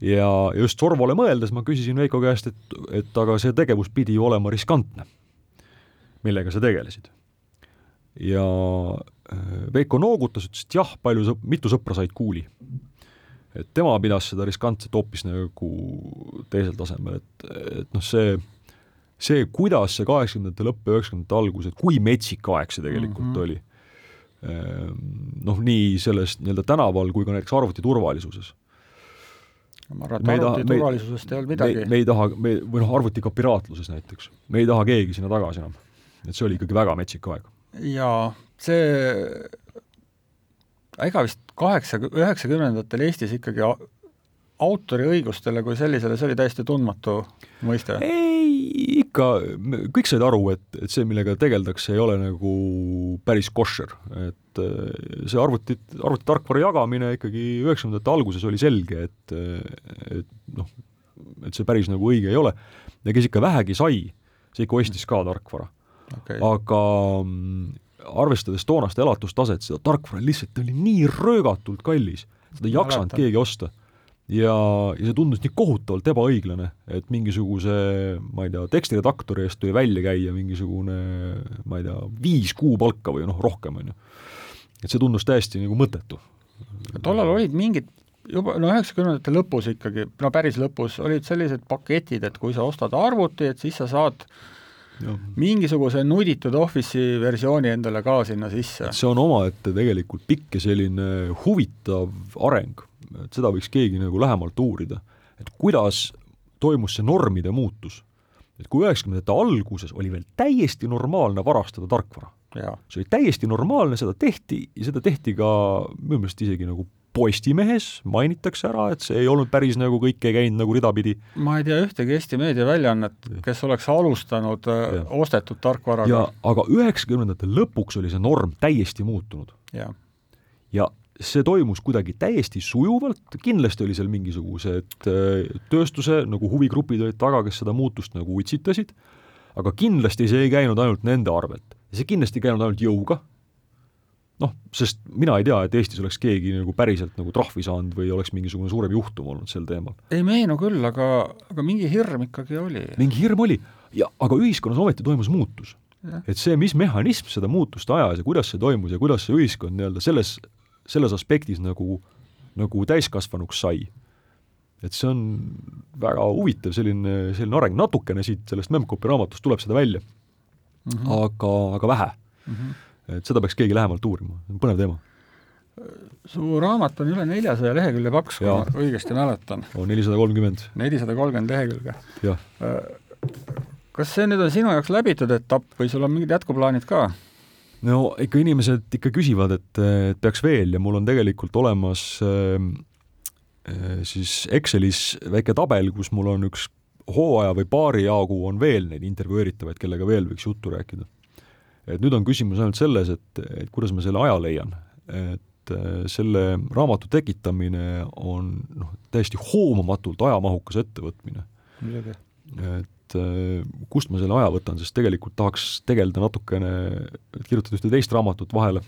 ja just Sorvole mõeldes ma küsisin Veiko käest, et, et aga see tegevus pidi ju olema riskantne, millega sa tegelesid. ja äh, Veiko noogutas, ütles, et jah, palju sõp-, mitu sõpra said kuuli. et tema pidas seda riskantset hoopis nagu teisel tasemel, et, et noh, see see, kuidas see kaheksakümnendate lõpp ja üheksakümnendate algus, et kui metsik aeg see tegelikult mm -hmm. oli, ehm, noh, nii selles nii-öelda tänaval kui ka näiteks arvuti turvalisuses ma arvan, et arvuti turvalisusest ei olnud midagi. me ei taha, me, või noh, arvuti ka piraatluses näiteks, me ei taha keegi sinna tagasi enam. et see oli ikkagi väga metsik aeg. jaa, see ega vist kaheksa, üheksakümnendatel Eestis ikkagi autoriõigustele kui sellisele, see oli täiesti tundmatu mõiste? ei, ikka, kõik said aru, et, et see, millega tegeldakse, ei ole nagu päris koššer, et äh, see arvuti, arvutitarkvara jagamine ikkagi üheksakümnendate alguses oli selge, et, et noh, et see päris nagu õige ei ole. ja kes ikka vähegi sai, see ikka ostis ka tarkvara okay.. aga mm, arvestades toonast elatustaset, seda tarkvara lihtsalt oli nii röögatult kallis, seda ei jaksanud keegi osta. Ja, ja see tundus nii kohutavalt ebaõiglane, et mingisuguse, ma ei tea, tekstiredaktori eest tuli välja käia mingisugune, ma ei tea, viis kuupalka või noh, rohkem, on ju. et see tundus täiesti nagu mõttetu. tollal olid mingid juba no üheksakümnendate lõpus ikkagi, no päris lõpus, olid sellised paketid, et kui sa ostad arvuti, et siis sa saad Ja. mingisuguse nuditud Office'i versiooni endale ka sinna sisse. see on omaette tegelikult pikk ja selline huvitav areng, et seda võiks keegi nagu lähemalt uurida, et kuidas toimus see normide muutus. et kui üheksakümnendate alguses oli veel täiesti normaalne varastada tarkvara, see oli täiesti normaalne, seda tehti ja seda tehti ka minu meelest isegi nagu Postimehes mainitakse ära, et see ei olnud päris nagu kõik ei käinud nagu ridapidi. ma ei tea ühtegi Eesti meediaväljaannet, kes oleks alustanud äh, ja. ostetud tarkvaraga. aga üheksakümnendate lõpuks oli see norm täiesti muutunud. ja see toimus kuidagi täiesti sujuvalt, kindlasti oli seal mingisugused äh, tööstuse nagu huvigrupid olid taga, kes seda muutust nagu utsitasid, aga kindlasti see ei käinud ainult nende arvelt. see kindlasti ei käinud ainult jõuga, noh, sest mina ei tea, et Eestis oleks keegi nagu päriselt nagu trahvi saanud või oleks mingisugune suurem juhtum olnud sel teemal. ei meenu küll, aga, aga mingi hirm ikkagi oli. mingi hirm oli ja aga ühiskonnas ometi toimus muutus. et see, mis mehhanism seda muutust ajas ja kuidas see toimus ja kuidas see ühiskond nii-öelda selles, selles aspektis nagu, nagu täiskasvanuks sai, et see on väga huvitav selline, selline areng, natukene siit sellest Memcpy raamatust tuleb seda välja mm, -hmm. aga, aga vähe mm. -hmm et seda peaks keegi lähemalt uurima, põnev teema. su raamat on üle neljasaja lehekülje paks, kui ma õigesti mäletan. on nelisada kolmkümmend. nelisada kolmkümmend lehekülge. kas see nüüd on sinu jaoks läbitud etapp või sul on mingid jätkuplaanid ka? No ikka inimesed ikka küsivad, et, et peaks veel ja mul on tegelikult olemas äh, siis Excelis väike tabel, kus mul on üks hooaja või paari jagu on veel neid intervjueeritavaid, kellega veel võiks juttu rääkida et nüüd on küsimus ainult selles, et, et kuidas ma selle aja leian. et äh, selle raamatu tekitamine on noh, täiesti hoomamatult ajamahukas ettevõtmine. et äh, kust ma selle aja võtan, sest tegelikult tahaks tegeleda natukene, kirjutada ühte teist raamatut vahele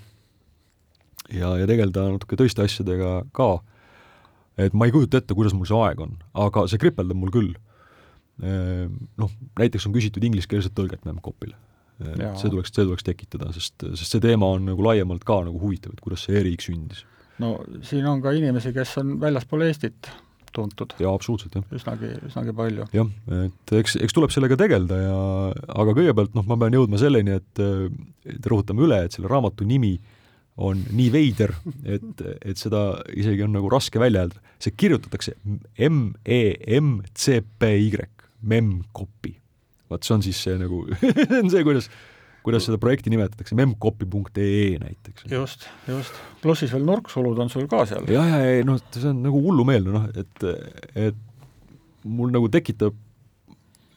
ja, ja tegeleda natuke teiste asjadega ka, et ma ei kujuta ette, kuidas mul see aeg on, aga see kripeldab mul küll. Äh, noh, näiteks on küsitud ingliskeelset tõlget Memcpile et see tuleks, see tuleks tekitada, sest, sest see teema on nagu laiemalt ka nagu huvitav, et kuidas see e-riik sündis. no siin on ka inimesi, kes on väljaspool Eestit tuntud. jaa, absoluutselt, jah. üsnagi, üsnagi palju. jah, et eks, eks tuleb sellega tegeleda ja aga kõigepealt noh, ma pean jõudma selleni, et, et rõhutame üle, et selle raamatu nimi on nii veider, et, et seda isegi on nagu raske välja öelda. see kirjutatakse M-E-M-C-P-Y, Memcpy vot see on siis see nagu *laughs* see on see, kuidas kuidas seda projekti nimetatakse, memcopy.ee näiteks. just, just. pluss siis veel nurksulud on sul ka seal. jah, ja, ja noh, see on nagu hullumeelne noh, et, et mul nagu tekitab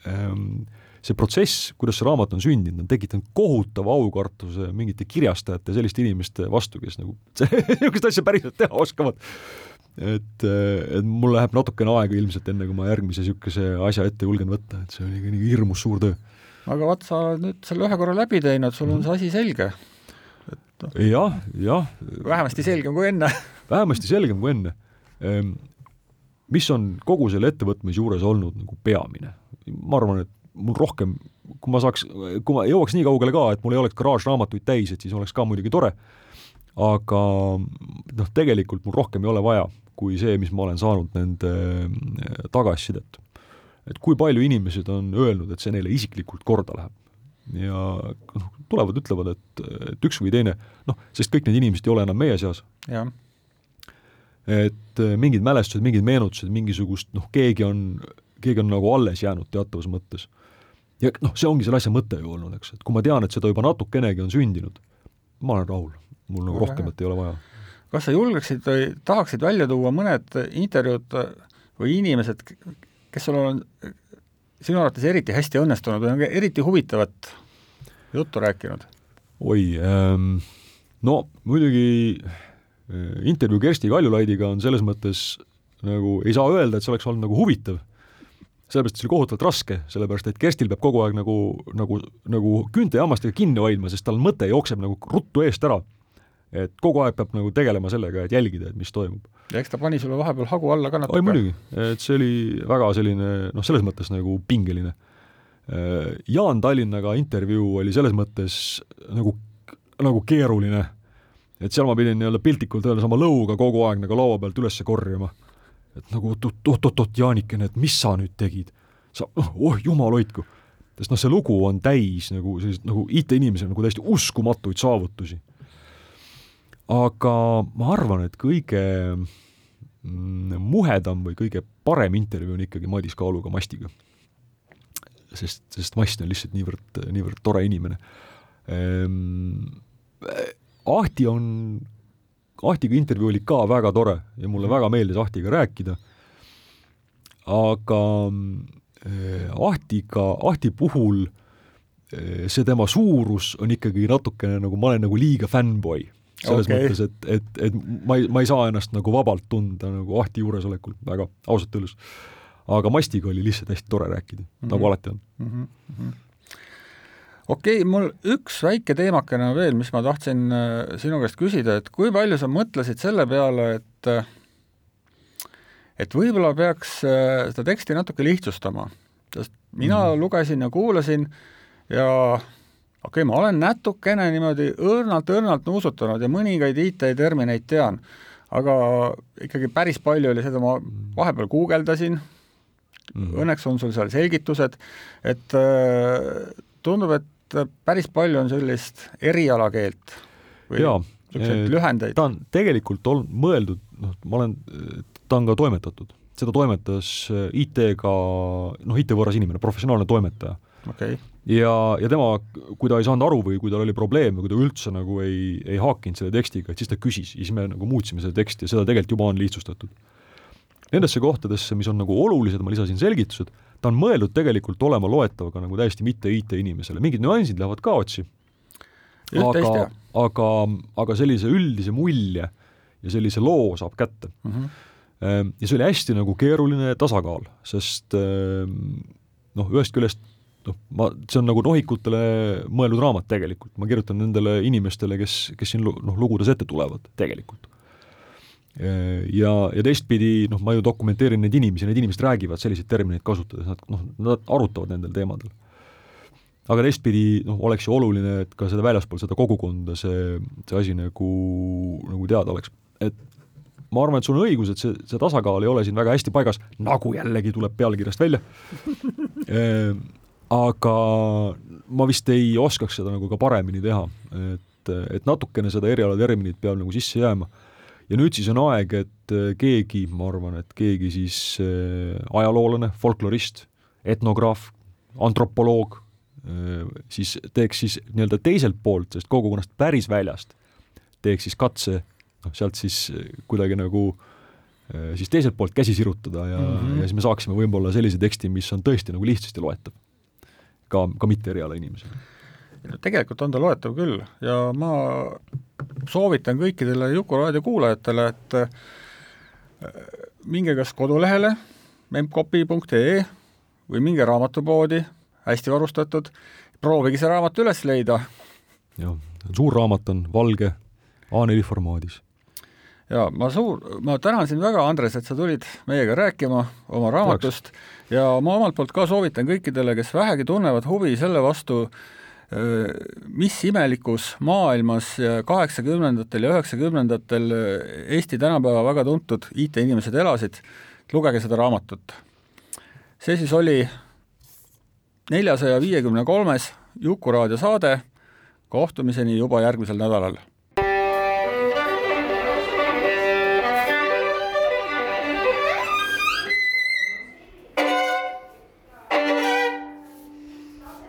ähm, see protsess, kuidas see raamat on sündinud, on tekitanud kohutava aukartuse mingite kirjastajate, selliste inimeste vastu, kes nagu *laughs* niisugust asja päriselt teha oskavad et, et mul läheb natukene aega ilmselt, enne kui ma järgmise niisuguse asja ette julgen võtta, et see oli ikka nii hirmus suur töö. Aga vaat sa oled nüüd selle ühe korra läbi teinud, sul on see asi selge. Noh. jah, jah. vähemasti selgem kui enne *laughs* vähemasti selgem kui enne. Ehm, mis on kogu selle ettevõtmise juures olnud nagu peamine? ma arvan, et mul rohkem, kui ma saaks, kui ma jõuaks nii kaugele ka, et mul ei oleks garaažraamatuid täis, et siis oleks ka muidugi tore, aga noh, tegelikult mul rohkem ei ole vaja kui see, mis ma olen saanud nende äh, tagasisidet. Et kui palju inimesed on öelnud, et see neile isiklikult korda läheb. ja noh, tulevad, ütlevad, et, et üks või teine, noh, sest kõik need inimesed ei ole enam meie seas. et äh, mingid mälestused, mingid meenutused, mingisugust noh, keegi on, keegi on nagu alles jäänud teatavas mõttes. ja noh, see ongi selle asja mõte ju olnud, eks, et kui ma tean, et seda juba natukenegi on sündinud, ma olen rahul, mul nagu rohkemat ei ole vaja kas sa julgeksid või tahaksid välja tuua mõned intervjuud või inimesed, kes sul on sinu arvates eriti hästi õnnestunud või on eriti huvitavat juttu rääkinud? oi ähm,, no muidugi äh, intervjuu Kersti Kaljulaidiga on selles mõttes nagu, ei saa öelda, et see oleks olnud nagu huvitav, sellepärast, et see oli kohutavalt raske, sellepärast et Kerstil peab kogu aeg nagu, nagu, nagu küünte ja hammastega kinni hoidma, sest tal mõte jookseb nagu ruttu eest ära et kogu aeg peab nagu tegelema sellega, et jälgida, et mis toimub. ja eks ta pani sulle vahepeal hagu alla ka natuke. oi muidugi, et see oli väga selline noh, selles mõttes nagu pingeline. Äh, Jaan Tallinnaga intervjuu oli selles mõttes nagu, nagu keeruline, et seal ma pidin nii-öelda piltlikult öeldes oma lõuga kogu aeg nagu laua pealt üles korjama. et nagu oot-oot-oot, Jaanikene, et mis sa nüüd tegid? sa, oh, oh jumal hoidku! sest noh, see lugu on täis nagu selliseid nagu IT-inimesel nagu täiesti uskumatuid saavutusi aga ma arvan, et kõige mm, muhedam või kõige parem intervjuu on ikkagi Madis Kaaluga Mastiga. sest, sest Mast on lihtsalt niivõrd, niivõrd tore inimene ehm,. Ahti on, Ahtiga intervjuu oli ka väga tore ja mulle väga meeldis Ahtiga rääkida, aga eh, Ahtiga, Ahti puhul eh, see tema suurus on ikkagi natukene nagu, ma olen nagu liiga fännboi selles okay. mõttes, et, et, et ma ei, ma ei saa ennast nagu vabalt tunda nagu ahti juuresolekul väga ausalt öeldes. aga Mastiga oli lihtsalt hästi tore rääkida mm, -hmm. nagu alati on mm. -hmm. okei okay,, mul üks väike teemakene veel, mis ma tahtsin äh, sinu käest küsida, et kui palju sa mõtlesid selle peale, et äh, et võib-olla peaks äh, seda teksti natuke lihtsustama, sest mina mm -hmm. lugesin ja kuulasin ja okei okay,, ma olen natukene niimoodi õrnalt-õrnalt nuusutanud ja mõningaid IT-termineid tean, aga ikkagi päris palju oli seda, ma vahepeal guugeldasin mm, -hmm. õnneks on sul seal selgitused, et äh, tundub, et päris palju on sellist erialakeelt või niisuguseid lühendeid. ta on tegelikult olnud mõeldud, noh, ma olen, ta on ka toimetatud, seda toimetas äh, IT-ga, noh, IT-võõras inimene, professionaalne toimetaja okay ja, ja tema, kui ta ei saanud aru või kui tal oli probleeme, kui ta üldse nagu ei, ei haakinud selle tekstiga, et siis ta küsis ja siis me nagu muutsime seda teksti ja seda tegelikult juba on lihtsustatud. Nendesse kohtadesse, mis on nagu olulised, ma lisasin selgitused, ta on mõeldud tegelikult olema loetav ka nagu täiesti mitte IT-inimesele, mingid nüansid lähevad kaotsi, aga, aga, aga sellise üldise mulje ja sellise loo saab kätte mm. -hmm. ja see oli hästi nagu keeruline tasakaal, sest ehm, noh, ühest küljest noh, ma, see on nagu nohikutele mõeldud raamat tegelikult, ma kirjutan nendele inimestele, kes, kes siin noh, lugudes ette tulevad tegelikult. Ja, ja teistpidi noh, ma ju dokumenteerin neid inimesi, need inimesed räägivad selliseid termineid kasutades, nad noh, nad arutavad nendel teemadel. aga teistpidi noh, oleks ju oluline, et ka seda väljaspool seda kogukonda see, see asi nagu, nagu teada oleks, et ma arvan, et sul on õigus, et see, see tasakaal ei ole siin väga hästi paigas, nagu jällegi tuleb pealkirjast välja *laughs* aga ma vist ei oskaks seda nagu ka paremini teha, et, et natukene seda erialaterminit peab nagu sisse jääma. ja nüüd siis on aeg, et keegi, ma arvan, et keegi siis äh, ajaloolane, folklorist, etnograaf, antropoloog, äh, siis teeks siis nii-öelda teiselt poolt, sellest kogukonnast päris väljast, teeks siis katse noh, sealt siis kuidagi nagu äh, siis teiselt poolt käsi sirutada ja mm, -hmm. ja siis me saaksime võib-olla sellise teksti, mis on tõesti nagu lihtsasti loetav ka, ka mitte erialainimesele? tegelikult on ta loetav küll ja ma soovitan kõikidele Juku raadio kuulajatele, et äh, minge kas kodulehele memcopy.ee või minge raamatupoodi, hästi varustatud, proovige see raamat üles leida. jah, suur raamat on valge A4 formaadis ja ma suur, ma tänan sind väga, Andres, et sa tulid meiega rääkima oma raamatust Tahaks. Ja ma omalt poolt ka soovitan kõikidele, kes vähegi tunnevad huvi selle vastu, mis imelikus maailmas kaheksakümnendatel ja üheksakümnendatel Eesti tänapäeva väga tuntud IT-inimesed elasid, lugege seda raamatut. see siis oli neljasaja viiekümne kolmes Juku-raadio saade, kohtumiseni juba järgmisel nädalal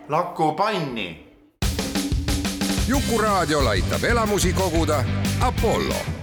laku panni. jukuraadiol aitab elamusi koguda Apollo